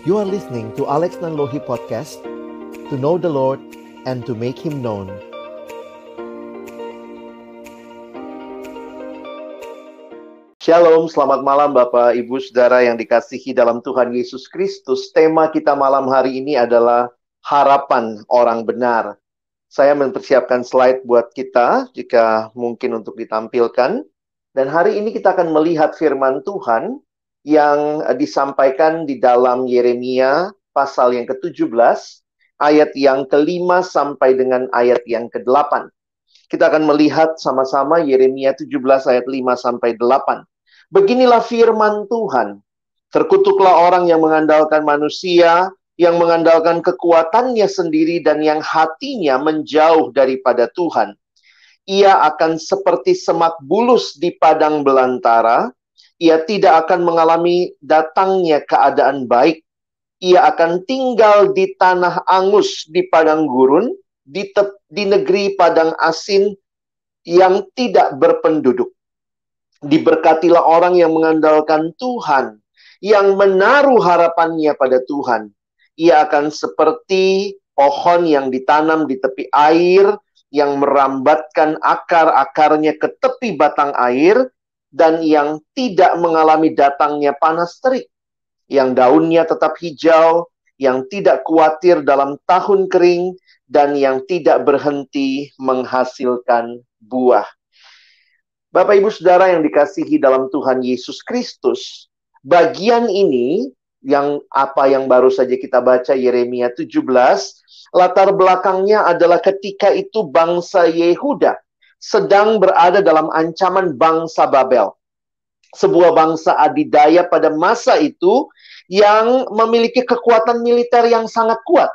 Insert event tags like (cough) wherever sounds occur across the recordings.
You are listening to Alex Nanlohi Podcast To know the Lord and to make Him known. Shalom, selamat malam Bapak, Ibu, Saudara yang dikasihi dalam Tuhan Yesus Kristus. Tema kita malam hari ini adalah Harapan Orang Benar. Saya mempersiapkan slide buat kita Jika mungkin untuk ditampilkan. Dan hari ini kita akan melihat firman Tuhan yang eh, disampaikan di dalam Yeremia pasal yang ke-17 ayat yang kelima sampai dengan ayat yang ke-8. Kita akan melihat sama-sama Yeremia 17 ayat 5 sampai 8. Beginilah firman Tuhan. Terkutuklah orang yang mengandalkan manusia, yang mengandalkan kekuatannya sendiri dan yang hatinya menjauh daripada Tuhan. Ia akan seperti semak bulus di padang belantara, ia tidak akan mengalami datangnya keadaan baik. Ia akan tinggal di tanah angus di padang gurun, di, te- di negeri padang asin yang tidak berpenduduk. Diberkatilah orang yang mengandalkan Tuhan, yang menaruh harapannya pada Tuhan. Ia akan seperti pohon yang ditanam di tepi air, yang merambatkan akar-akarnya ke tepi batang air, dan yang tidak mengalami datangnya panas terik, yang daunnya tetap hijau, yang tidak khawatir dalam tahun kering, dan yang tidak berhenti menghasilkan buah. Bapak, ibu, saudara yang dikasihi dalam Tuhan Yesus Kristus, bagian ini yang apa yang baru saja kita baca Yeremia 17, latar belakangnya adalah ketika itu bangsa Yehuda sedang berada dalam ancaman bangsa Babel. Sebuah bangsa adidaya pada masa itu yang memiliki kekuatan militer yang sangat kuat.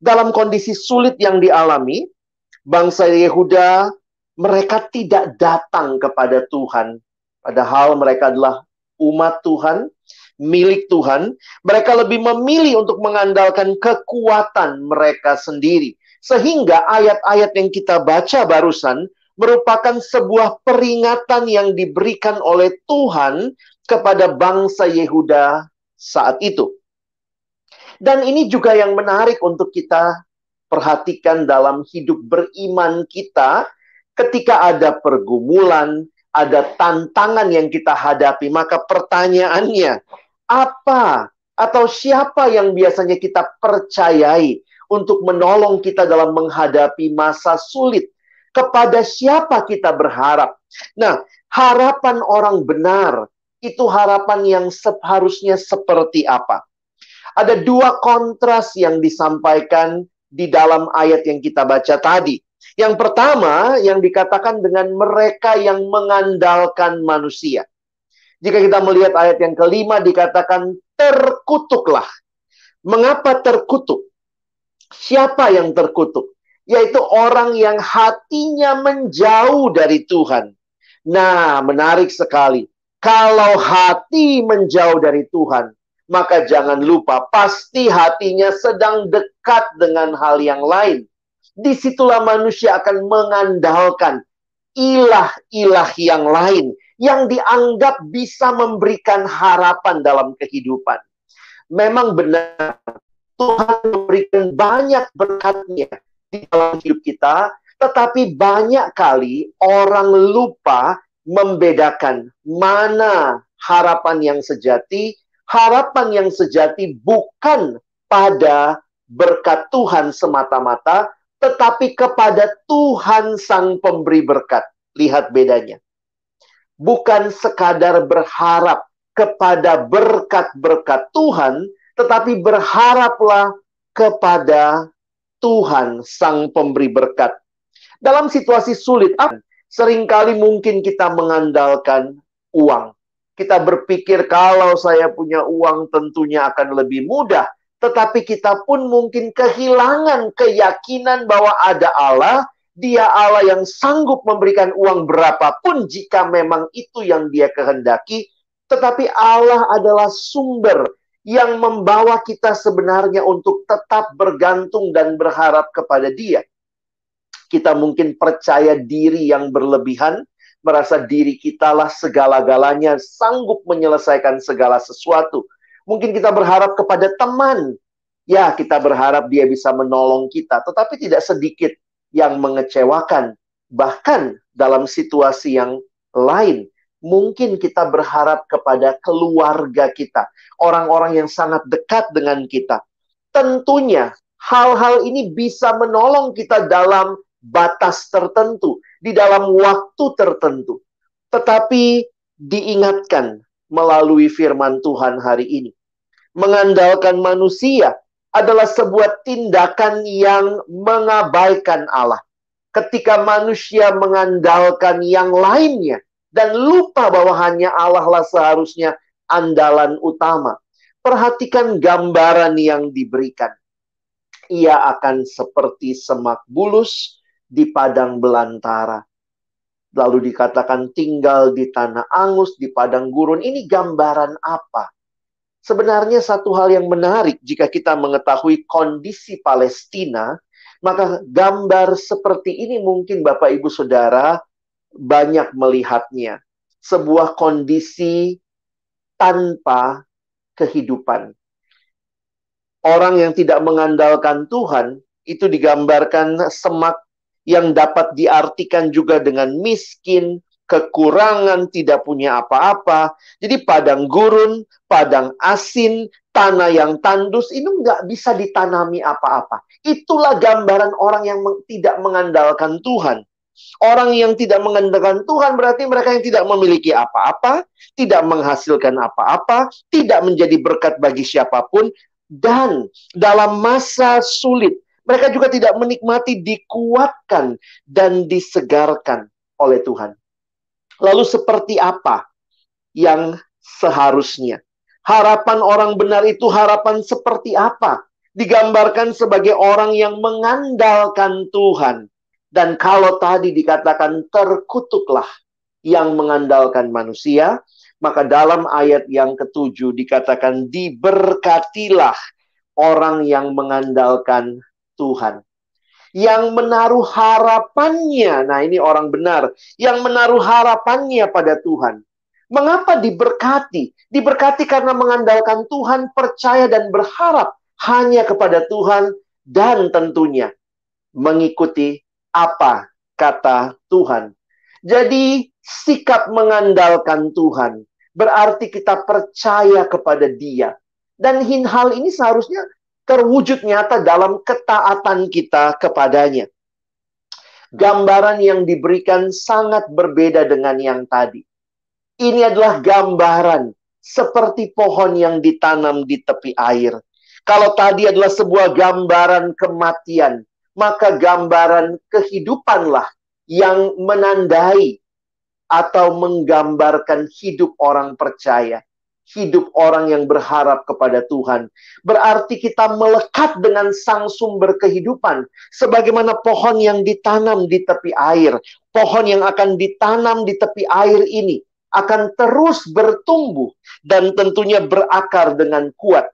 Dalam kondisi sulit yang dialami, bangsa Yehuda mereka tidak datang kepada Tuhan. Padahal mereka adalah umat Tuhan, milik Tuhan. Mereka lebih memilih untuk mengandalkan kekuatan mereka sendiri. Sehingga ayat-ayat yang kita baca barusan merupakan sebuah peringatan yang diberikan oleh Tuhan kepada bangsa Yehuda saat itu. Dan ini juga yang menarik untuk kita perhatikan dalam hidup beriman kita ketika ada pergumulan, ada tantangan yang kita hadapi, maka pertanyaannya, apa atau siapa yang biasanya kita percayai untuk menolong kita dalam menghadapi masa sulit. Kepada siapa kita berharap? Nah, harapan orang benar itu harapan yang seharusnya seperti apa? Ada dua kontras yang disampaikan di dalam ayat yang kita baca tadi. Yang pertama yang dikatakan dengan mereka yang mengandalkan manusia. Jika kita melihat ayat yang kelima dikatakan terkutuklah. Mengapa terkutuk? Siapa yang terkutuk? Yaitu orang yang hatinya menjauh dari Tuhan. Nah, menarik sekali. Kalau hati menjauh dari Tuhan, maka jangan lupa pasti hatinya sedang dekat dengan hal yang lain. Di situlah manusia akan mengandalkan ilah-ilah yang lain yang dianggap bisa memberikan harapan dalam kehidupan. Memang benar Tuhan memberikan banyak berkatnya di dalam hidup kita, tetapi banyak kali orang lupa membedakan mana harapan yang sejati. Harapan yang sejati bukan pada berkat Tuhan semata-mata, tetapi kepada Tuhan Sang Pemberi berkat. Lihat bedanya. Bukan sekadar berharap kepada berkat-berkat Tuhan, tetapi berharaplah kepada Tuhan Sang Pemberi Berkat. Dalam situasi sulit, sering kali mungkin kita mengandalkan uang. Kita berpikir kalau saya punya uang tentunya akan lebih mudah. Tetapi kita pun mungkin kehilangan keyakinan bahwa ada Allah, dia Allah yang sanggup memberikan uang berapapun jika memang itu yang dia kehendaki. Tetapi Allah adalah sumber yang membawa kita sebenarnya untuk tetap bergantung dan berharap kepada Dia. Kita mungkin percaya diri yang berlebihan, merasa diri kitalah segala-galanya, sanggup menyelesaikan segala sesuatu. Mungkin kita berharap kepada teman. Ya, kita berharap dia bisa menolong kita, tetapi tidak sedikit yang mengecewakan. Bahkan dalam situasi yang lain, mungkin kita berharap kepada keluarga kita, orang-orang yang sangat dekat dengan kita. Tentunya hal-hal ini bisa menolong kita dalam batas tertentu, di dalam waktu tertentu. Tetapi diingatkan melalui firman Tuhan hari ini mengandalkan manusia adalah sebuah tindakan yang mengabaikan Allah. Ketika manusia mengandalkan yang lainnya dan lupa bahwa hanya Allah lah seharusnya andalan utama. Perhatikan gambaran yang diberikan. Ia akan seperti semak bulus di padang belantara. Lalu dikatakan tinggal di tanah angus, di padang gurun. Ini gambaran apa? Sebenarnya satu hal yang menarik jika kita mengetahui kondisi Palestina, maka gambar seperti ini mungkin Bapak Ibu Saudara banyak melihatnya. Sebuah kondisi tanpa kehidupan. Orang yang tidak mengandalkan Tuhan itu digambarkan semak yang dapat diartikan juga dengan miskin, kekurangan, tidak punya apa-apa. Jadi padang gurun, padang asin, tanah yang tandus, ini nggak bisa ditanami apa-apa. Itulah gambaran orang yang tidak mengandalkan Tuhan. Orang yang tidak mengandalkan Tuhan berarti mereka yang tidak memiliki apa-apa, tidak menghasilkan apa-apa, tidak menjadi berkat bagi siapa pun, dan dalam masa sulit, mereka juga tidak menikmati dikuatkan dan disegarkan oleh Tuhan. Lalu seperti apa yang seharusnya? Harapan orang benar itu harapan seperti apa? Digambarkan sebagai orang yang mengandalkan Tuhan. Dan kalau tadi dikatakan terkutuklah yang mengandalkan manusia, maka dalam ayat yang ketujuh dikatakan diberkatilah orang yang mengandalkan Tuhan yang menaruh harapannya. Nah, ini orang benar yang menaruh harapannya pada Tuhan. Mengapa diberkati? Diberkati karena mengandalkan Tuhan, percaya dan berharap hanya kepada Tuhan dan tentunya mengikuti apa kata Tuhan. Jadi, sikap mengandalkan Tuhan berarti kita percaya kepada Dia. Dan hal ini seharusnya terwujud nyata dalam ketaatan kita kepadanya. Gambaran yang diberikan sangat berbeda dengan yang tadi. Ini adalah gambaran seperti pohon yang ditanam di tepi air. Kalau tadi adalah sebuah gambaran kematian, maka gambaran kehidupanlah yang menandai atau menggambarkan hidup orang percaya hidup orang yang berharap kepada Tuhan. Berarti kita melekat dengan sang sumber kehidupan. Sebagaimana pohon yang ditanam di tepi air. Pohon yang akan ditanam di tepi air ini akan terus bertumbuh dan tentunya berakar dengan kuat.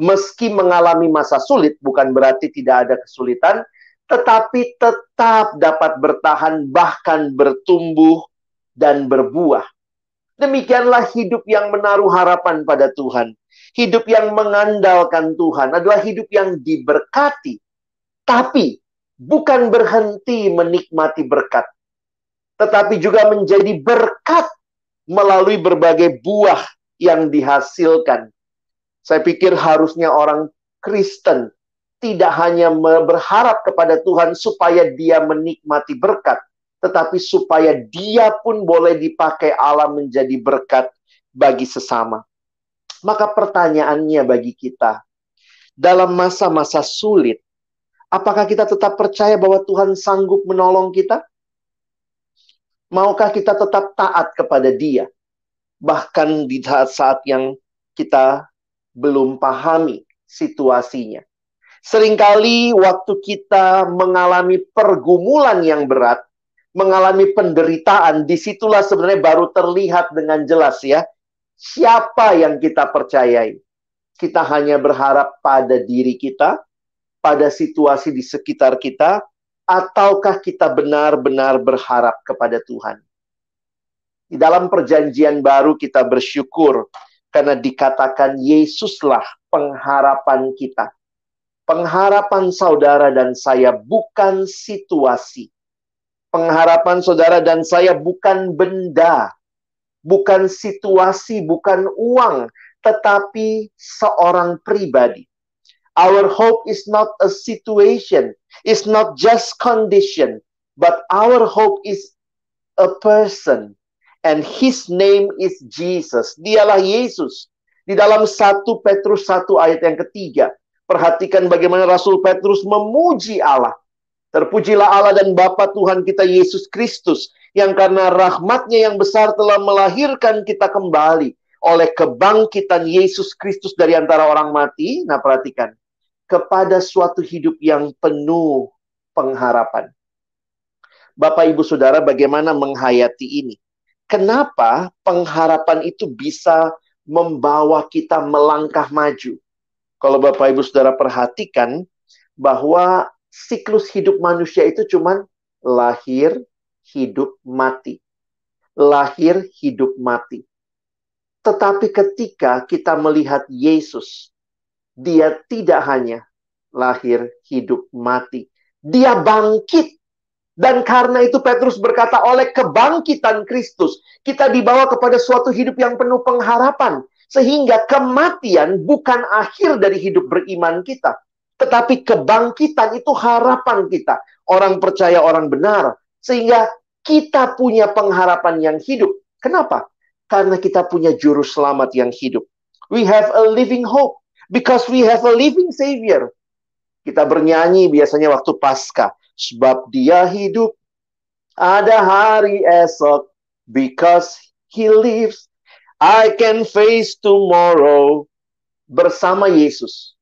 Meski mengalami masa sulit, bukan berarti tidak ada kesulitan, tetapi tetap dapat bertahan, bahkan bertumbuh dan berbuah. Demikianlah hidup yang menaruh harapan pada Tuhan. Hidup yang mengandalkan Tuhan adalah hidup yang diberkati. Tapi bukan berhenti menikmati berkat. Tetapi juga menjadi berkat melalui berbagai buah yang dihasilkan. Saya pikir harusnya orang Kristen tidak hanya berharap kepada Tuhan supaya dia menikmati berkat, tetapi supaya dia pun boleh dipakai Allah menjadi berkat bagi sesama. Maka pertanyaannya bagi kita, dalam masa-masa sulit, apakah kita tetap percaya bahwa Tuhan sanggup menolong kita? Maukah kita tetap taat kepada Dia? Bahkan di saat-saat yang kita belum pahami situasinya. Seringkali waktu kita mengalami pergumulan yang berat, mengalami penderitaan, di situlah sebenarnya baru terlihat dengan jelas ya. Siapa yang kita percayai? Kita hanya berharap pada diri kita, pada situasi di sekitar kita, ataukah kita benar-benar berharap kepada Tuhan? Di dalam perjanjian baru kita bersyukur Karena dikatakan Yesuslah pengharapan kita. Pengharapan saudara dan saya bukan situasi. Pengharapan saudara dan saya bukan benda, bukan situasi, bukan uang, tetapi seorang pribadi. Our hope is not a situation, is not just condition, but our hope is a person. And his name is Jesus. Dialah Yesus. Di dalam 1 Petrus 1 ayat yang ketiga. Perhatikan bagaimana Rasul Petrus memuji Allah. Terpujilah Allah dan Bapa Tuhan kita Yesus Kristus. Yang karena rahmatnya yang besar telah melahirkan kita kembali. Oleh kebangkitan Yesus Kristus dari antara orang mati. Nah perhatikan kepada suatu hidup yang penuh pengharapan. Bapak, ibu, saudara, bagaimana menghayati ini? Kenapa pengharapan itu bisa membawa kita melangkah maju? Kalau Bapak, ibu, saudara perhatikan bahwa siklus hidup manusia itu cuma lahir, hidup, mati. Lahir, hidup, mati. Tetapi ketika kita melihat Yesus, dia tidak hanya lahir, hidup, mati. Dia bangkit. Dan karena itu Petrus berkata, oleh kebangkitan Kristus, kita dibawa kepada suatu hidup yang penuh pengharapan. Sehingga kematian bukan akhir dari hidup beriman kita. Tetapi kebangkitan itu harapan kita. Orang percaya, orang benar. Sehingga kita punya pengharapan yang hidup. Kenapa? Karena kita punya juru selamat yang hidup. We have a living hope. Because we have a living Savior. Kita bernyanyi biasanya waktu Pasca. Sebab dia hidup. Ada hari esok. Because he lives. I can face tomorrow. Bersama Yesus.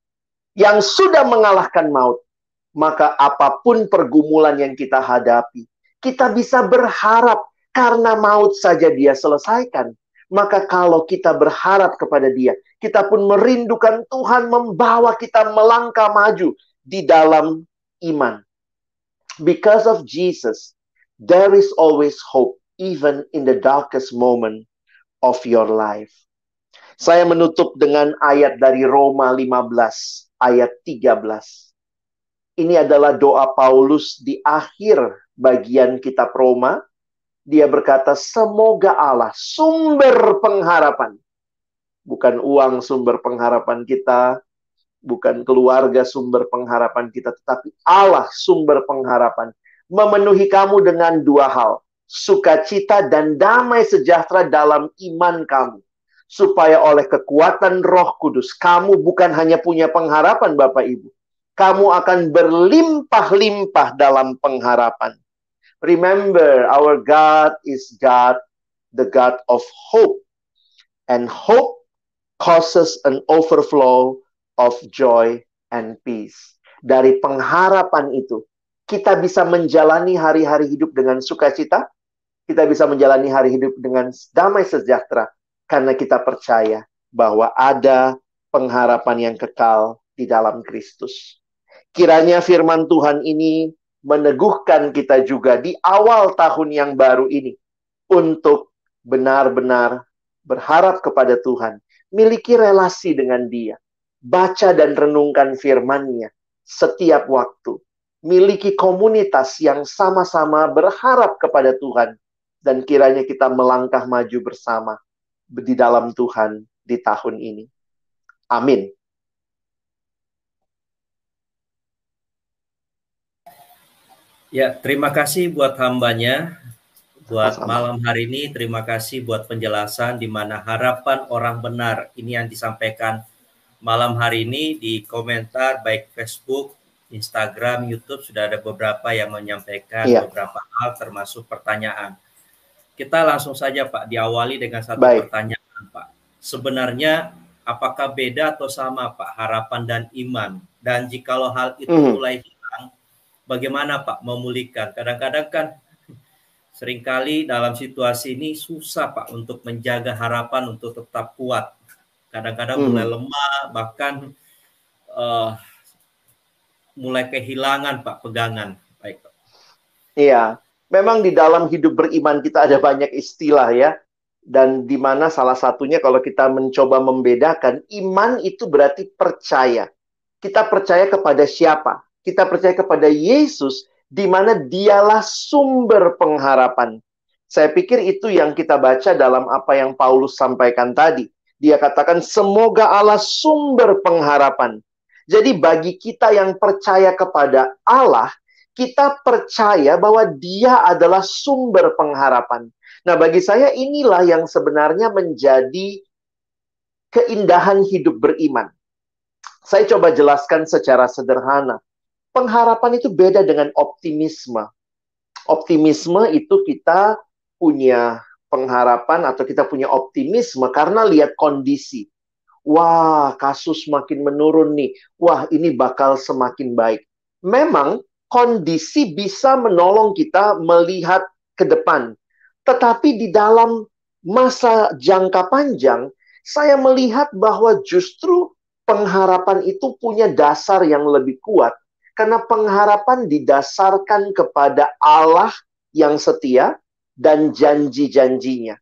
Yang sudah mengalahkan maut. Maka apa pun pergumulan yang kita hadapi. Kita bisa berharap. Karena maut saja dia selesaikan. Maka kalau kita berharap kepada dia, kita pun merindukan Tuhan membawa kita melangkah maju di dalam iman. Because of Jesus, there is always hope even in the darkest moment of your life. Saya menutup dengan ayat dari Roma 15 ayat 13. Ini adalah doa Paulus di akhir bagian kitab Roma dia berkata, semoga Allah sumber pengharapan. Bukan uang sumber pengharapan kita, bukan keluarga sumber pengharapan kita, tetapi Allah sumber pengharapan. Memenuhi kamu dengan dua hal, sukacita dan damai sejahtera dalam iman kamu. Supaya oleh kekuatan roh kudus, kamu bukan hanya punya pengharapan Bapak Ibu. Kamu akan berlimpah-limpah dalam pengharapan. Remember, our God is God, the God of hope. And hope causes an overflow of joy and peace. Dari pengharapan itu, kita bisa menjalani hari-hari hidup dengan sukacita, kita bisa menjalani hari hidup dengan damai sejahtera, karena kita percaya bahwa ada pengharapan yang kekal di dalam Kristus. Kiranya firman Tuhan ini meneguhkan kita juga di awal tahun yang baru ini untuk benar-benar berharap kepada Tuhan, miliki relasi dengan Dia, baca dan renungkan firman-Nya setiap waktu, miliki komunitas yang sama-sama berharap kepada Tuhan, dan kiranya kita melangkah maju bersama di dalam Tuhan di tahun ini. Amin. Ya, terima kasih buat hambanya, buat Sama. malam hari ini. Terima kasih buat penjelasan di mana harapan orang benar ini yang disampaikan malam hari ini di komentar baik Facebook, Instagram, YouTube sudah ada beberapa yang menyampaikan iya. beberapa hal termasuk pertanyaan. Kita langsung saja Pak diawali dengan satu baik. pertanyaan Pak. Sebenarnya apakah beda atau sama Pak harapan dan iman? Dan jikalau hal itu mm. mulai bagaimana Pak memulihkan? Kadang-kadang kan sering kali dalam situasi ini susah Pak untuk menjaga harapan untuk tetap kuat. Kadang-kadang hmm. mulai lemah, bahkan uh, mulai kehilangan Pak pegangan. Baik Pak. Iya, memang di dalam hidup beriman kita ada banyak istilah ya. dan di mana salah satunya kalau kita mencoba membedakan iman itu berarti percaya. Kita percaya kepada siapa? Kita percaya kepada Yesus di mana dialah sumber pengharapan. Saya pikir itu yang kita baca dalam apa yang Paulus sampaikan tadi. Dia katakan semoga Allah sumber pengharapan. Jadi bagi kita yang percaya kepada Allah, kita percaya bahwa dia adalah sumber pengharapan. Nah, bagi saya inilah yang sebenarnya menjadi keindahan hidup beriman. Saya coba jelaskan secara sederhana. Pengharapan itu beda dengan optimisme. Optimisme itu kita punya pengharapan atau kita punya optimisme karena lihat kondisi. Wah, kasus makin menurun nih. Wah, ini bakal semakin baik. Memang kondisi bisa menolong kita melihat ke depan. Tetapi di dalam masa jangka panjang, saya melihat bahwa justru pengharapan itu punya dasar yang lebih kuat. Karena pengharapan didasarkan kepada Allah yang setia dan janji-janjinya.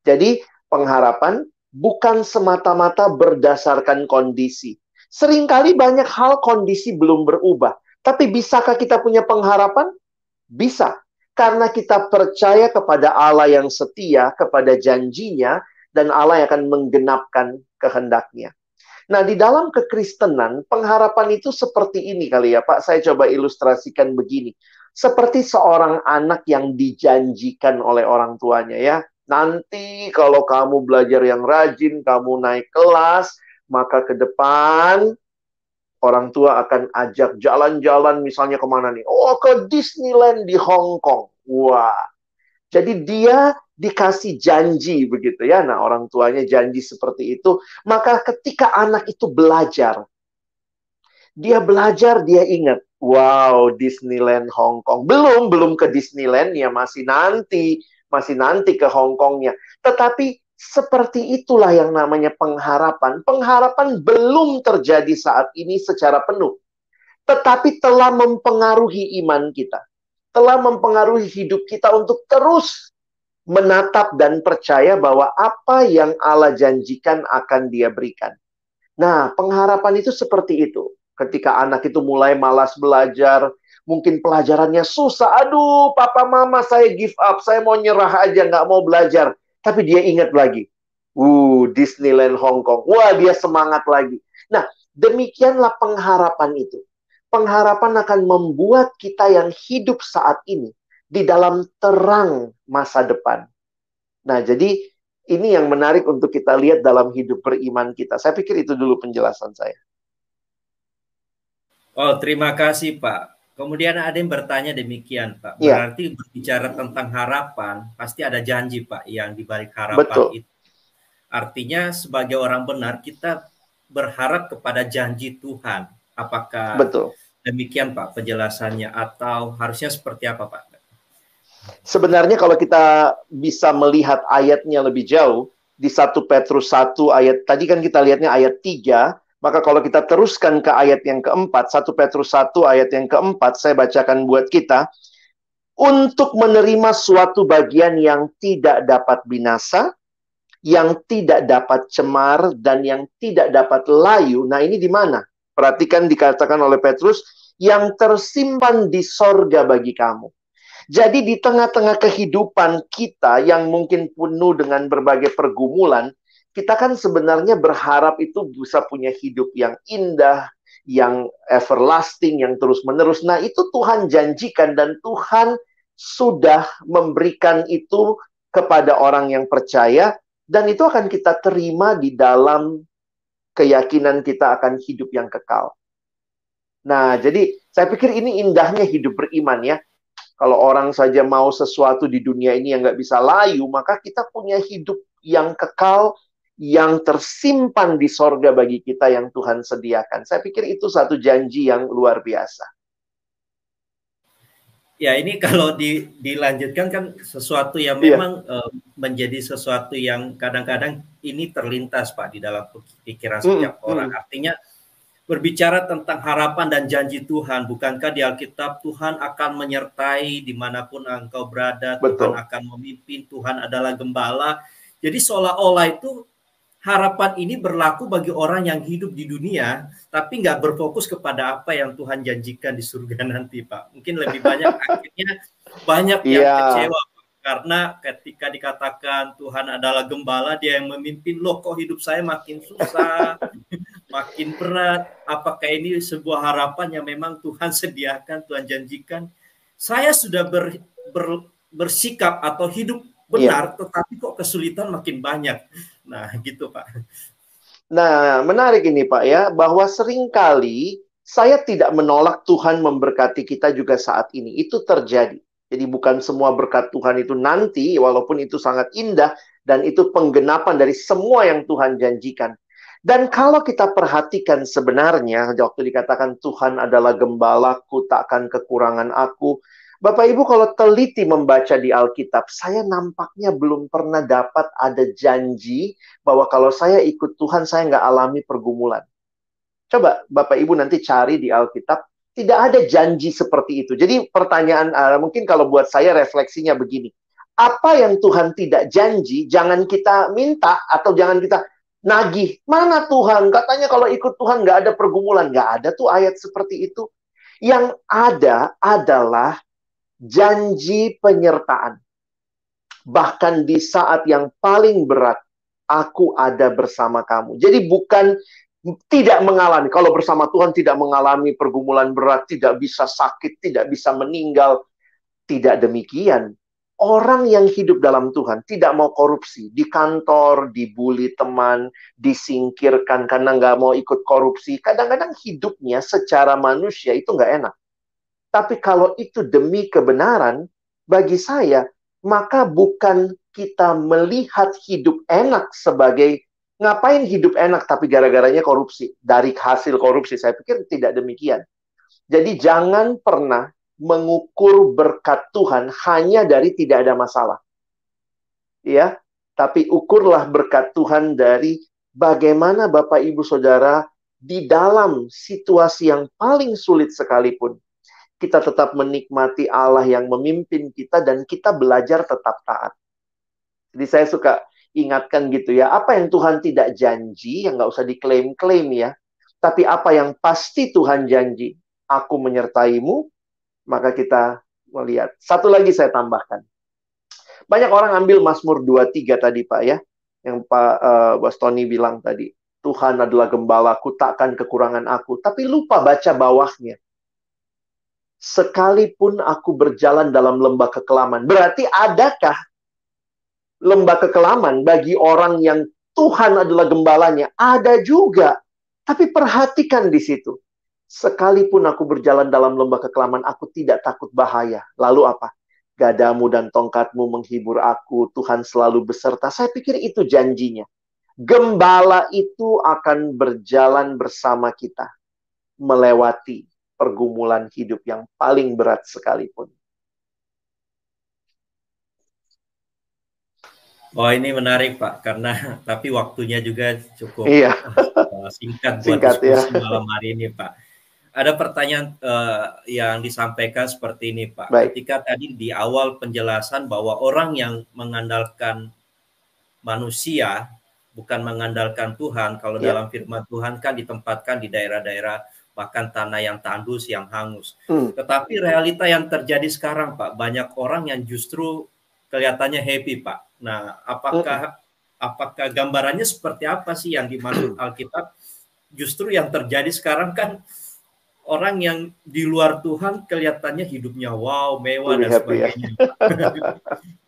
Jadi pengharapan bukan semata-mata berdasarkan kondisi. Seringkali banyak hal kondisi belum berubah. Tapi bisakah kita punya pengharapan? Bisa. Karena kita percaya kepada Allah yang setia, kepada janjinya, dan Allah yang akan menggenapkan kehendaknya. Nah, di dalam kekristenan, pengharapan itu seperti ini kali ya, Pak. Saya coba ilustrasikan begini. Seperti seorang anak yang dijanjikan oleh orang tuanya ya. Nanti kalau kamu belajar yang rajin, kamu naik kelas, maka ke depan orang tua akan ajak jalan-jalan misalnya ke mana nih? Oh ke Disneyland di Hong Kong. Wah. Jadi dia dikasih janji begitu ya. Nah orang tuanya janji seperti itu. Maka ketika anak itu belajar. Dia belajar, dia ingat. Wow, Disneyland Hong Kong. Belum, belum ke Disneyland ya masih nanti. Masih nanti ke Hong Kongnya. Tetapi seperti itulah yang namanya pengharapan. Pengharapan belum terjadi saat ini secara penuh, tetapi telah mempengaruhi iman kita, telah mempengaruhi hidup kita untuk terus menatap dan percaya bahwa apa yang Allah janjikan akan Dia berikan. Nah, pengharapan itu seperti itu. Ketika anak itu mulai malas belajar, mungkin pelajarannya susah. Aduh, papa mama saya give up, saya mau nyerah aja, nggak mau belajar tapi dia ingat lagi. Uh, Disneyland Hong Kong. Wah, dia semangat lagi. Nah, demikianlah pengharapan itu. Pengharapan akan membuat kita yang hidup saat ini di dalam terang masa depan. Nah, jadi ini yang menarik untuk kita lihat dalam hidup beriman kita. Saya pikir itu dulu penjelasan saya. Oh, terima kasih, Pak. Kemudian ada yang bertanya demikian, Pak. Iya. Berarti ya. berbicara tentang harapan, pasti ada janji, Pak, yang dibalik harapan Betul. itu. Artinya sebagai orang benar kita berharap kepada janji Tuhan. Apakah Betul. demikian, Pak, penjelasannya atau harusnya seperti apa, Pak? Sebenarnya kalau kita bisa melihat ayatnya lebih jauh di 1 Petrus 1 ayat tadi kan kita lihatnya ayat 3 maka kalau kita teruskan ke ayat yang keempat, 1 Petrus 1 ayat yang keempat, saya bacakan buat kita. Untuk menerima suatu bagian yang tidak dapat binasa, yang tidak dapat cemar, dan yang tidak dapat layu. Nah ini di mana? Perhatikan dikatakan oleh Petrus, yang tersimpan di sorga bagi kamu. Jadi di tengah-tengah kehidupan kita yang mungkin penuh dengan berbagai pergumulan, kita kan sebenarnya berharap itu bisa punya hidup yang indah, yang everlasting, yang terus-menerus. Nah, itu Tuhan janjikan dan Tuhan sudah memberikan itu kepada orang yang percaya dan itu akan kita terima di dalam keyakinan kita akan hidup yang kekal. Nah, jadi saya pikir ini indahnya hidup beriman ya. Kalau orang saja mau sesuatu di dunia ini yang nggak bisa layu, maka kita punya hidup yang kekal yang tersimpan di sorga bagi kita yang Tuhan sediakan. Saya pikir itu satu janji yang luar biasa. Ya ini (laughs) kalau di, dilanjutkan kan sesuatu yang iya. memang yeah. uh, menjadi sesuatu yang kadang-kadang ini terlintas Pak di dalam pikiran setiap mm, orang. Mm. Artinya berbicara tentang harapan dan janji Tuhan. Bukankah di Alkitab Tuhan akan menyertai di mana pun engkau berada, Betul. Tuhan akan memimpin, Tuhan adalah gembala Jadi seolah-olah itu harapan ini berlaku bagi orang yang hidup di dunia, tapi nggak berfokus kepada apa yang Tuhan janjikan di surga (laughs) nanti, Pak. Mungkin lebih banyak (laughs) akhirnya banyak yang yeah. kecewa karena ketika dikatakan Tuhan adalah gembala, dia yang memimpin, loh kok hidup saya makin susah, (laughs) makin berat. Apakah ini sebuah harapan yang memang Tuhan sediakan, Tuhan janjikan? Saya sudah ber, ber, bersikap atau hidup benar, yeah. tetapi kok kesulitan makin banyak. Nah, (laughs) gitu Pak. Nah, menarik ini Pak ya, bahwa sering kali saya tidak menolak Tuhan memberkati kita juga saat ini. Itu terjadi. Jadi bukan semua berkat Tuhan itu nanti, walaupun itu sangat indah, dan itu penggenapan dari semua yang Tuhan janjikan. Dan kalau kita perhatikan sebenarnya, waktu dikatakan Tuhan adalah gembalaku, takkan kekurangan aku. Bapak Ibu kalau teliti membaca di Alkitab, saya nampaknya belum pernah dapat ada janji bahwa kalau saya ikut Tuhan, saya nggak alami pergumulan. Coba Bapak Ibu nanti cari di Alkitab, tidak ada janji seperti itu. Jadi pertanyaan uh, mungkin kalau buat saya refleksinya begini. Apa yang Tuhan tidak janji, jangan kita minta atau jangan kita nagih. Mana Tuhan? Katanya kalau ikut Tuhan nggak ada pergumulan. Nggak ada tuh ayat seperti itu. Yang ada adalah janji penyertaan. Bahkan di saat yang paling berat, aku ada bersama kamu. Jadi bukan tidak mengalami. Kalau bersama Tuhan tidak mengalami pergumulan berat, tidak bisa sakit, tidak bisa meninggal. Tidak demikian. Orang yang hidup dalam Tuhan tidak mau korupsi. Di kantor, dibully teman, disingkirkan karena nggak mau ikut korupsi. Kadang-kadang hidupnya secara manusia itu nggak enak. Tapi kalau itu demi kebenaran, bagi saya, maka bukan kita melihat hidup enak sebagai Ngapain hidup enak tapi gara-garanya korupsi? Dari hasil korupsi, saya pikir tidak demikian. Jadi jangan pernah mengukur berkat Tuhan hanya dari tidak ada masalah. Ya, tapi ukurlah berkat Tuhan dari bagaimana Bapak Ibu Saudara di dalam situasi yang paling sulit sekalipun kita tetap menikmati Allah yang memimpin kita dan kita belajar tetap taat. Jadi saya suka ingatkan gitu ya. Apa yang Tuhan tidak janji, yang nggak usah diklaim-klaim ya. Tapi apa yang pasti Tuhan janji, aku menyertaimu, maka kita melihat. Satu lagi saya tambahkan. Banyak orang ambil Mazmur 23 tadi Pak ya. Yang Pak uh, Tony bilang tadi. Tuhan adalah gembalaku, takkan kekurangan aku. Tapi lupa baca bawahnya. Sekalipun aku berjalan dalam lembah kekelaman. Berarti adakah lembah kekelaman bagi orang yang Tuhan adalah gembalanya. Ada juga. Tapi perhatikan di situ. Sekalipun aku berjalan dalam lembah kekelaman, aku tidak takut bahaya. Lalu apa? Gadamu dan tongkatmu menghibur aku, Tuhan selalu beserta. Saya pikir itu janjinya. Gembala itu akan berjalan bersama kita. Melewati pergumulan hidup yang paling berat sekalipun. Oh ini menarik Pak, karena (laughs) tapi waktunya juga cukup iya. uh, (laughs) singkat buat singkat, ya. diskusi ya. malam hari ini Pak. Ada pertanyaan uh, yang disampaikan seperti ini Pak. Baik. Ketika tadi di awal penjelasan bahwa orang yang mengandalkan manusia bukan mengandalkan Tuhan. Kalau ya. dalam firman Tuhan kan ditempatkan di daerah-daerah bahkan tanah yang tandus, yang hangus. Hmm. Tetapi realita yang terjadi sekarang Pak, banyak orang yang justru kelihatannya happy Pak Nah, apakah apakah gambarannya seperti apa sih yang dimaksud (clears throat) Alkitab? Justru yang terjadi sekarang kan orang yang di luar Tuhan kelihatannya hidupnya wow, mewah dan ya. sebagainya. Baik. (laughs)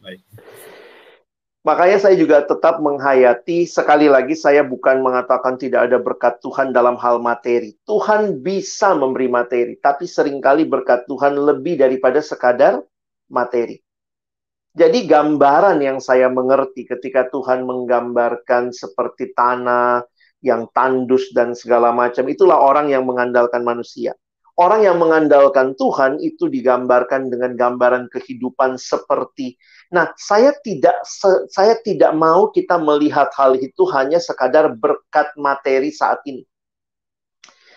Makanya saya juga tetap menghayati sekali lagi saya bukan mengatakan tidak ada berkat Tuhan dalam hal materi. Tuhan bisa memberi materi, tapi sering kali berkat Tuhan lebih daripada sekadar materi. Jadi gambaran yang saya mengerti ketika Tuhan menggambarkan seperti tanah yang tandus dan segala macam, itulah orang yang mengandalkan manusia. Orang yang mengandalkan Tuhan itu digambarkan dengan gambaran kehidupan seperti Nah, saya tidak saya tidak mau kita melihat hal itu hanya sekadar berkat materi saat ini.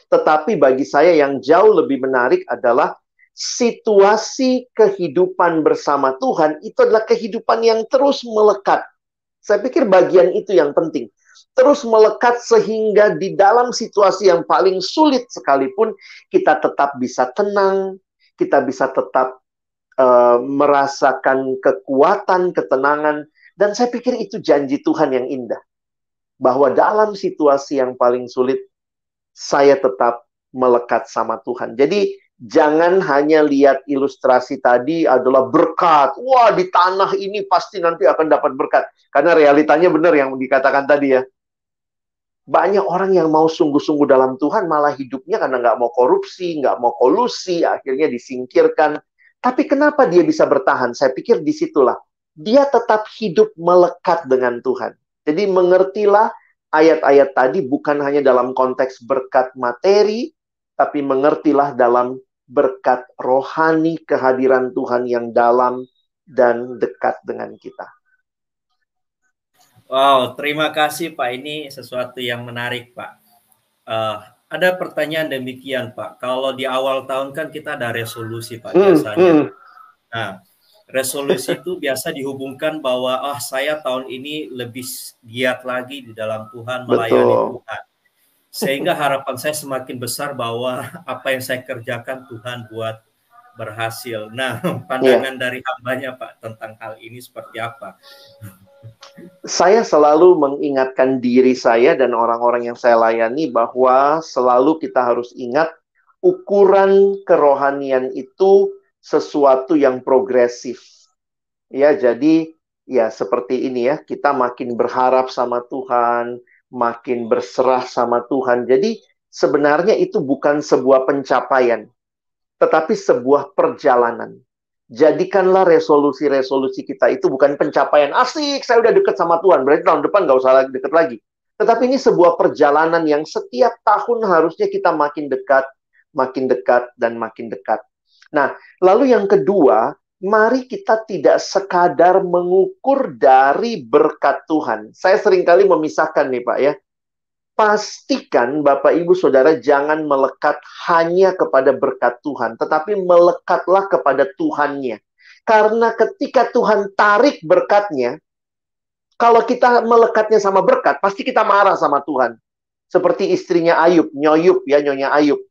Tetapi bagi saya yang jauh lebih menarik adalah situasi kehidupan bersama Tuhan itu adalah kehidupan yang terus melekat. Saya pikir bagian itu yang penting. Terus melekat sehingga di dalam situasi yang paling sulit sekalipun kita tetap bisa tenang, kita bisa tetap uh, merasakan kekuatan, ketenangan, dan saya pikir itu janji Tuhan yang indah. Bahwa dalam situasi yang paling sulit, saya tetap melekat sama Tuhan. Jadi jangan hanya lihat ilustrasi tadi adalah berkat. Wah, di tanah ini pasti nanti akan dapat berkat. Karena realitanya benar yang dikatakan tadi ya. Banyak orang yang mau sungguh-sungguh dalam Tuhan malah hidupnya karena nggak mau korupsi, nggak mau kolusi, akhirnya disingkirkan. Tapi kenapa dia bisa bertahan? Saya pikir di situlah dia tetap hidup melekat dengan Tuhan. Jadi mengertilah ayat-ayat tadi bukan hanya dalam konteks berkat materi, tapi mengertilah dalam berkat rohani kehadiran Tuhan yang dalam dan dekat dengan kita. Wow, terima kasih Pak. Ini sesuatu yang menarik Pak. Uh, ada pertanyaan demikian Pak. Kalau di awal tahun kan kita ada resolusi Pak hmm, biasanya. Hmm. Nah, resolusi itu biasa dihubungkan bahwa ah oh, saya tahun ini lebih giat lagi di dalam Tuhan melayani Betul. Tuhan. Sehingga harapan saya semakin besar bahwa (laughs) apa yang saya kerjakan Tuhan buat berhasil. Nah, (laughs) pandangan yeah. dari hambanya Pak tentang hal ini seperti apa? Saya selalu mengingatkan diri saya dan orang-orang yang saya layani bahwa selalu kita harus ingat ukuran kerohanian itu sesuatu yang progresif. Ya, jadi ya seperti ini ya, kita makin berharap sama Tuhan, makin berserah sama Tuhan. Jadi sebenarnya itu bukan sebuah pencapaian, tetapi sebuah perjalanan. Jadikanlah resolusi-resolusi kita itu bukan pencapaian asik, saya udah deket sama Tuhan, berarti tahun depan nggak usah lagi deket lagi. Tetapi ini sebuah perjalanan yang setiap tahun harusnya kita makin dekat, makin dekat, dan makin dekat. Nah, lalu yang kedua, mari kita tidak sekadar mengukur dari berkat Tuhan. Saya sering kali memisahkan nih Pak ya. Pastikan Bapak Ibu Saudara jangan melekat hanya kepada berkat Tuhan, tetapi melekatlah kepada Tuhannya. Karena ketika Tuhan tarik berkatnya, kalau kita melekatnya sama berkat, pasti kita marah sama Tuhan. Seperti istrinya Ayub, Nyoyub ya, Nyonya Ayub.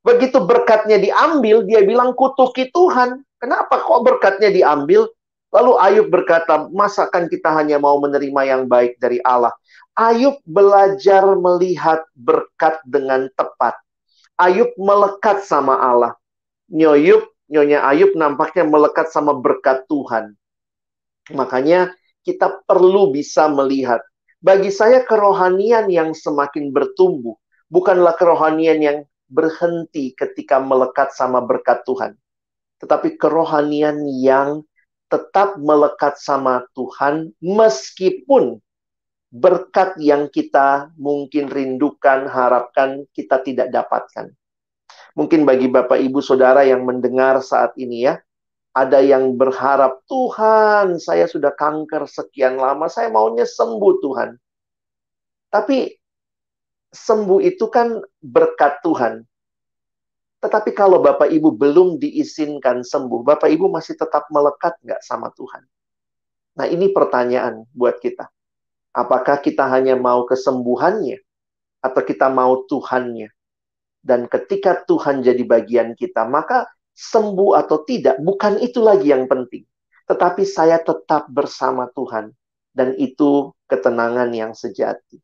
Begitu berkatnya diambil, dia bilang kutuki Tuhan. Kenapa kok berkatnya diambil? Lalu Ayub berkata, masakan kita hanya mau menerima yang baik dari Allah? Ayub belajar melihat berkat dengan tepat. Ayub melekat sama Allah. Nyoyub, Nyonya Ayub nampaknya melekat sama berkat Tuhan. Makanya kita perlu bisa melihat. Bagi saya kerohanian yang semakin bertumbuh bukanlah kerohanian yang berhenti ketika melekat sama berkat Tuhan. Tetapi kerohanian yang tetap melekat sama Tuhan meskipun berkat yang kita mungkin rindukan, harapkan kita tidak dapatkan. Mungkin bagi Bapak Ibu Saudara yang mendengar saat ini ya, ada yang berharap, Tuhan, saya sudah kanker sekian lama, saya maunya sembuh Tuhan. Tapi sembuh itu kan berkat Tuhan. Tetapi kalau Bapak Ibu belum diizinkan sembuh, Bapak Ibu masih tetap melekat nggak sama Tuhan? Nah ini pertanyaan buat kita. Apakah kita hanya mau kesembuhannya? Atau kita mau Tuhannya? Dan ketika Tuhan jadi bagian kita, maka sembuh atau tidak, bukan itu lagi yang penting. Tetapi saya tetap bersama Tuhan. Dan itu ketenangan yang sejati.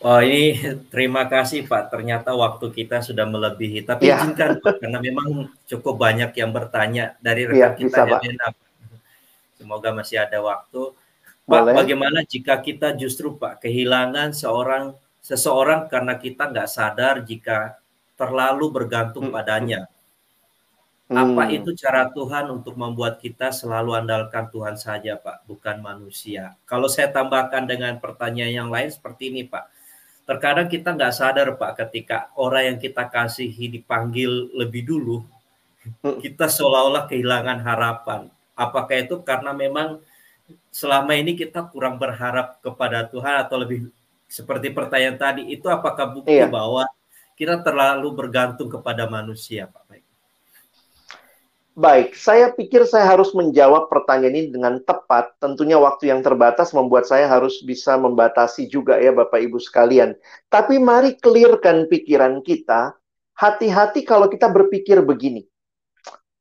Oh ini terima kasih Pak. Ternyata waktu kita sudah melebihi. Tapi ya. izinkan Pak, karena memang cukup banyak yang bertanya dari rekan ya, kita bisa, Pak. Semoga masih ada waktu. Pak, Boleh. bagaimana jika kita justru Pak kehilangan seorang seseorang karena kita nggak sadar jika terlalu bergantung hmm. padanya? Hmm. Apa itu cara Tuhan untuk membuat kita selalu andalkan Tuhan saja, Pak, bukan manusia? Kalau saya tambahkan dengan pertanyaan yang lain seperti ini, Pak terkadang kita nggak sadar Pak ketika orang yang kita kasihi dipanggil lebih dulu, hmm. kita seolah-olah kehilangan harapan. Apakah itu karena memang selama ini kita kurang berharap kepada Tuhan atau lebih seperti pertanyaan tadi itu apakah bukti iya. bahwa kita terlalu bergantung kepada manusia Pak? Baik, saya pikir saya harus menjawab pertanyaan ini dengan tepat. Tentunya waktu yang terbatas membuat saya harus bisa membatasi juga ya Bapak Ibu sekalian. Tapi mari clearkan pikiran kita. Hati-hati kalau kita berpikir begini.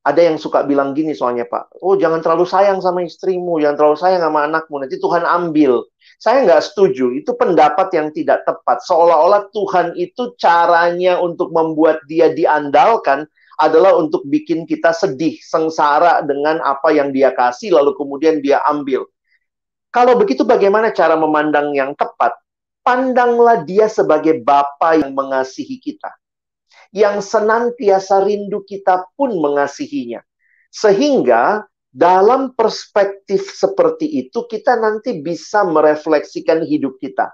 Ada yang suka bilang gini soalnya Pak, oh jangan terlalu sayang sama istrimu, jangan terlalu sayang sama anakmu, nanti Tuhan ambil. Saya nggak setuju, itu pendapat yang tidak tepat. Seolah-olah Tuhan itu caranya untuk membuat dia diandalkan adalah untuk bikin kita sedih, sengsara dengan apa yang dia kasih, lalu kemudian dia ambil. Kalau begitu bagaimana cara memandang yang tepat? Pandanglah dia sebagai Bapa yang mengasihi kita. Yang senantiasa rindu kita pun mengasihinya. Sehingga dalam perspektif seperti itu kita nanti bisa merefleksikan hidup kita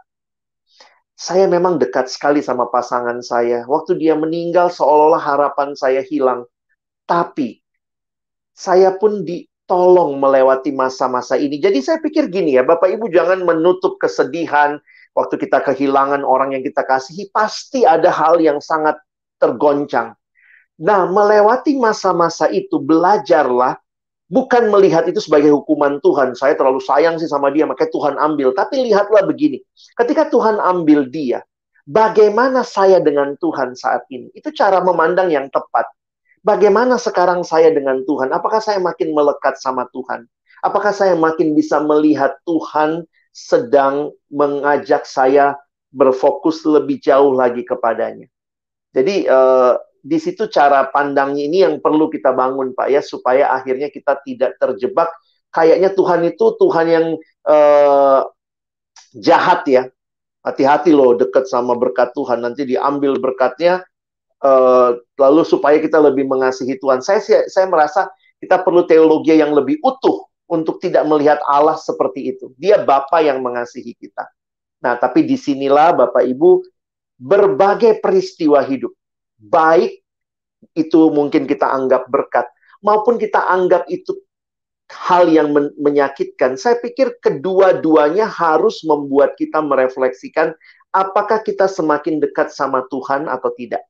saya memang dekat sekali sama pasangan saya. Waktu dia meninggal seolah-olah harapan saya hilang. Tapi saya pun ditolong melewati masa-masa ini. Jadi saya pikir gini ya, Bapak Ibu jangan menutup kesedihan waktu kita kehilangan orang yang kita kasihi. Pasti ada hal yang sangat tergoncang. Nah, melewati masa-masa itu belajarlah Bukan melihat itu sebagai hukuman Tuhan. Saya terlalu sayang sih sama dia, makanya Tuhan ambil. Tapi lihatlah begini. Ketika Tuhan ambil dia, bagaimana saya dengan Tuhan saat ini? Itu cara memandang yang tepat. Bagaimana sekarang saya dengan Tuhan? Apakah saya makin melekat sama Tuhan? Apakah saya makin bisa melihat Tuhan sedang mengajak saya berfokus lebih jauh lagi kepadanya? Jadi uh, di situ cara pandangnya ini yang perlu kita bangun Pak ya supaya akhirnya kita tidak terjebak. Kayaknya Tuhan itu Tuhan yang uh, jahat ya. Hati-hati loh deket sama berkat Tuhan. Nanti diambil berkatnya uh, lalu supaya kita lebih mengasihi Tuhan. Saya saya merasa kita perlu teologi yang lebih utuh untuk tidak melihat Allah seperti itu. Dia Bapa yang mengasihi kita. Nah tapi di sinilah Bapak Ibu berbagai peristiwa hidup baik itu mungkin kita anggap berkat maupun kita anggap itu hal yang men menyakitkan, saya pikir kedua-duanya harus membuat kita merefleksikan apakah kita semakin dekat sama Tuhan atau tidak.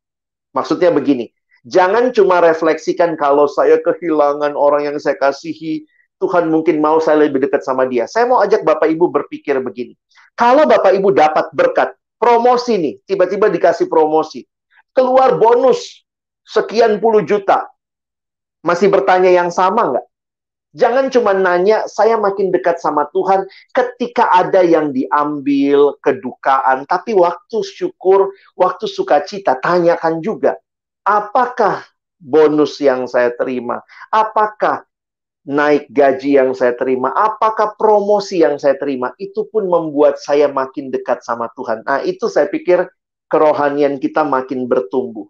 Maksudnya begini, jangan cuma refleksikan kalau saya kehilangan orang yang saya kasihi, Tuhan mungkin mau saya lebih dekat sama dia. Saya mau ajak Bapak Ibu berpikir begini. Kalau Bapak Ibu dapat berkat, promosi nih, tiba-tiba dikasih promosi keluar bonus sekian puluh juta. Masih bertanya yang sama nggak? Jangan cuma nanya, saya makin dekat sama Tuhan ketika ada yang diambil, kedukaan. Tapi waktu syukur, waktu sukacita, tanyakan juga. Apakah bonus yang saya terima? Apakah naik gaji yang saya terima? Apakah promosi yang saya terima? Itu pun membuat saya makin dekat sama Tuhan. Nah, itu saya pikir kerohanian kita makin bertumbuh.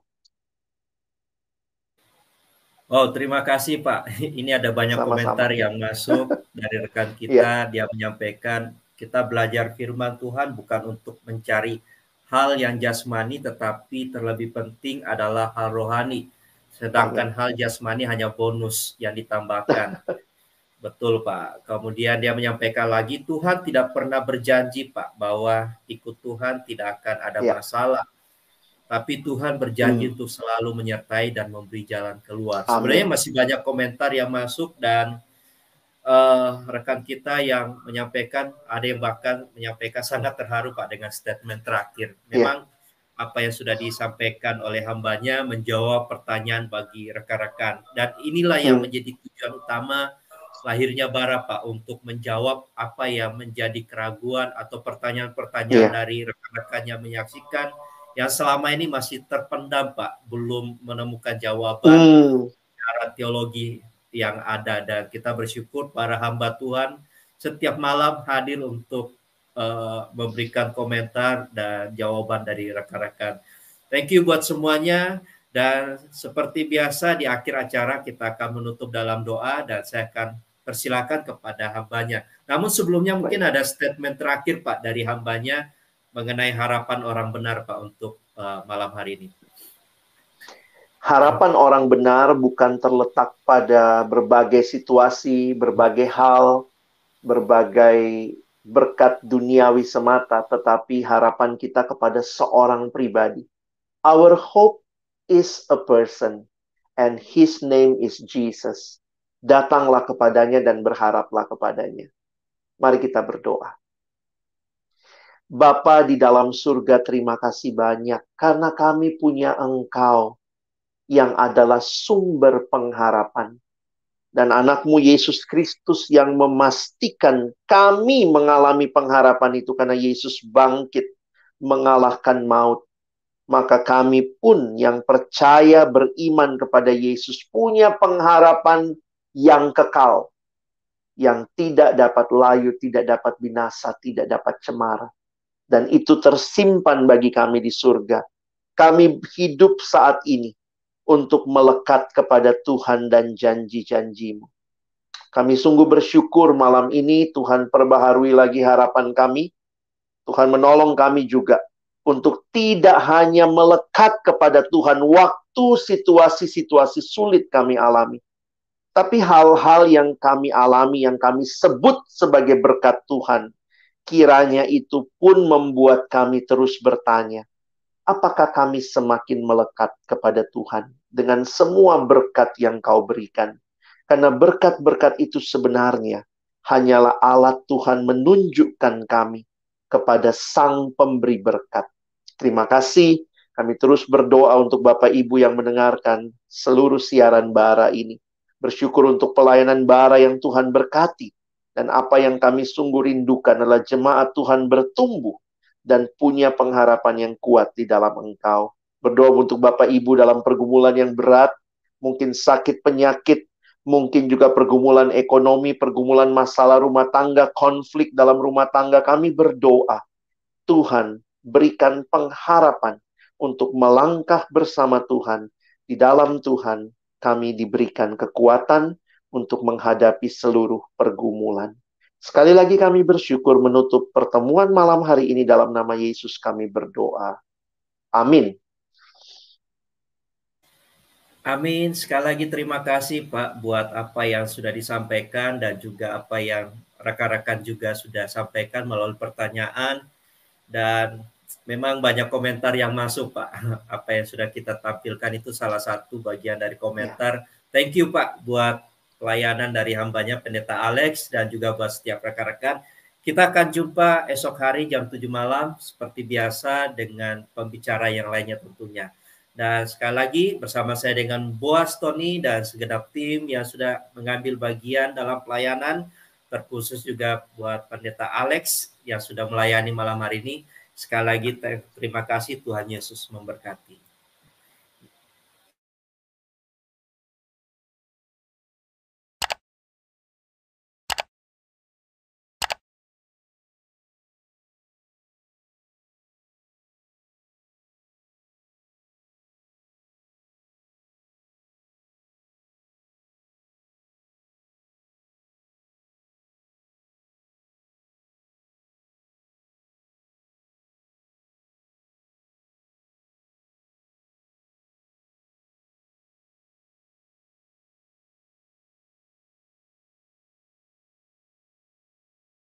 Oh, terima kasih Pak. (laughs) Ini ada banyak Sama-sama. komentar yang masuk dari rekan (laughs) kita. yeah. Dia menyampaikan kita belajar firman Tuhan bukan untuk mencari hal yang jasmani, tetapi terlebih penting adalah hal rohani. Sedangkan Amin. hal jasmani hanya bonus yang ditambahkan. (laughs) Betul Pak. Kemudian dia menyampaikan lagi Tuhan tidak pernah berjanji Pak bahwa ikut Tuhan tidak akan ada ya. masalah. Tapi Tuhan berjanji hmm. untuk selalu menyertai dan memberi jalan keluar. Amin. Sebenarnya masih banyak komentar yang masuk dan uh, rekan kita yang menyampaikan ada yang bahkan menyampaikan sangat terharu Pak dengan statement terakhir. Ya. Memang ya. apa yang sudah disampaikan oleh hambanya menjawab pertanyaan bagi rekan-rekan dan inilah yang hmm. menjadi tujuan utama lahirnya Bara Pak untuk menjawab apa yang menjadi keraguan atau pertanyaan-pertanyaan yeah. dari rekan-rekan yang menyaksikan yang selama ini masih terpendam Pak, belum menemukan jawaban mm. secara teologi yang ada dan kita bersyukur para hamba Tuhan setiap malam hadir untuk uh, memberikan komentar dan jawaban dari rekan-rekan. Thank you buat semuanya. Dan seperti biasa di akhir acara kita akan menutup dalam doa dan saya akan persilakan kepada hambanya. Namun sebelumnya mungkin ada statement terakhir Pak dari hambanya mengenai harapan orang benar Pak untuk uh, malam hari ini. Harapan orang benar bukan terletak pada berbagai situasi, berbagai hal, berbagai berkat duniawi semata, tetapi harapan kita kepada seorang pribadi. Our hope is a person. and his name is Jesus. Datanglah kepadanya dan berharaplah kepadanya. Mari kita berdoa. Bapa di dalam surga, terima kasih banyak karena kami punya Engkau yang adalah sumber pengharapan. Dan anakmu Yesus Kristus yang memastikan kami mengalami pengharapan itu karena Yesus bangkit mengalahkan maut maka kami pun yang percaya beriman kepada Yesus punya pengharapan yang kekal, yang tidak dapat layu, tidak dapat binasa, tidak dapat cemara. Dan itu tersimpan bagi kami di surga. Kami hidup saat ini untuk melekat kepada Tuhan dan janji-janjimu. Kami sungguh bersyukur malam ini Tuhan perbaharui lagi harapan kami. Tuhan menolong kami juga untuk tidak hanya melekat kepada Tuhan waktu situasi-situasi sulit kami alami, tapi hal-hal yang kami alami, yang kami sebut sebagai berkat Tuhan, kiranya itu pun membuat kami terus bertanya, apakah kami semakin melekat kepada Tuhan dengan semua berkat yang kau berikan? Karena berkat-berkat itu sebenarnya hanyalah alat Tuhan menunjukkan kami kepada Sang Pemberi berkat. Terima kasih. Kami terus berdoa untuk Bapak Ibu yang mendengarkan seluruh siaran bara ini. Bersyukur untuk pelayanan bara yang Tuhan berkati. Dan apa yang kami sungguh rindukan adalah jemaat Tuhan bertumbuh dan punya pengharapan yang kuat di dalam Engkau. Berdoa untuk Bapak Ibu dalam pergumulan yang berat, mungkin sakit penyakit, mungkin juga pergumulan ekonomi, pergumulan masalah rumah tangga, konflik dalam rumah tangga. Kami berdoa, Tuhan berikan pengharapan untuk melangkah bersama Tuhan. Di dalam Tuhan, kami diberikan kekuatan untuk menghadapi seluruh pergumulan. Sekali lagi kami bersyukur menutup pertemuan malam hari ini dalam nama Yesus kami berdoa. Amin. Amin. Sekali lagi terima kasih Pak buat apa yang sudah disampaikan dan juga apa yang rekan-rekan juga sudah sampaikan melalui pertanyaan dan memang banyak komentar yang masuk Pak. (laughs) Apa yang sudah kita tampilkan itu salah satu bagian dari komentar. Ya. Thank you Pak buat pelayanan dari hambanya Pendeta Alex dan juga buat setiap rekan-rekan. Kita akan jumpa esok hari jam 7 malam seperti biasa dengan pembicara yang lainnya tentunya. Dan sekali lagi bersama saya dengan Boas Tony dan segenap tim yang sudah mengambil bagian dalam pelayanan, terkhusus juga buat Pendeta Alex yang sudah melayani malam hari ini. Sekali lagi terima kasih Tuhan Yesus memberkati.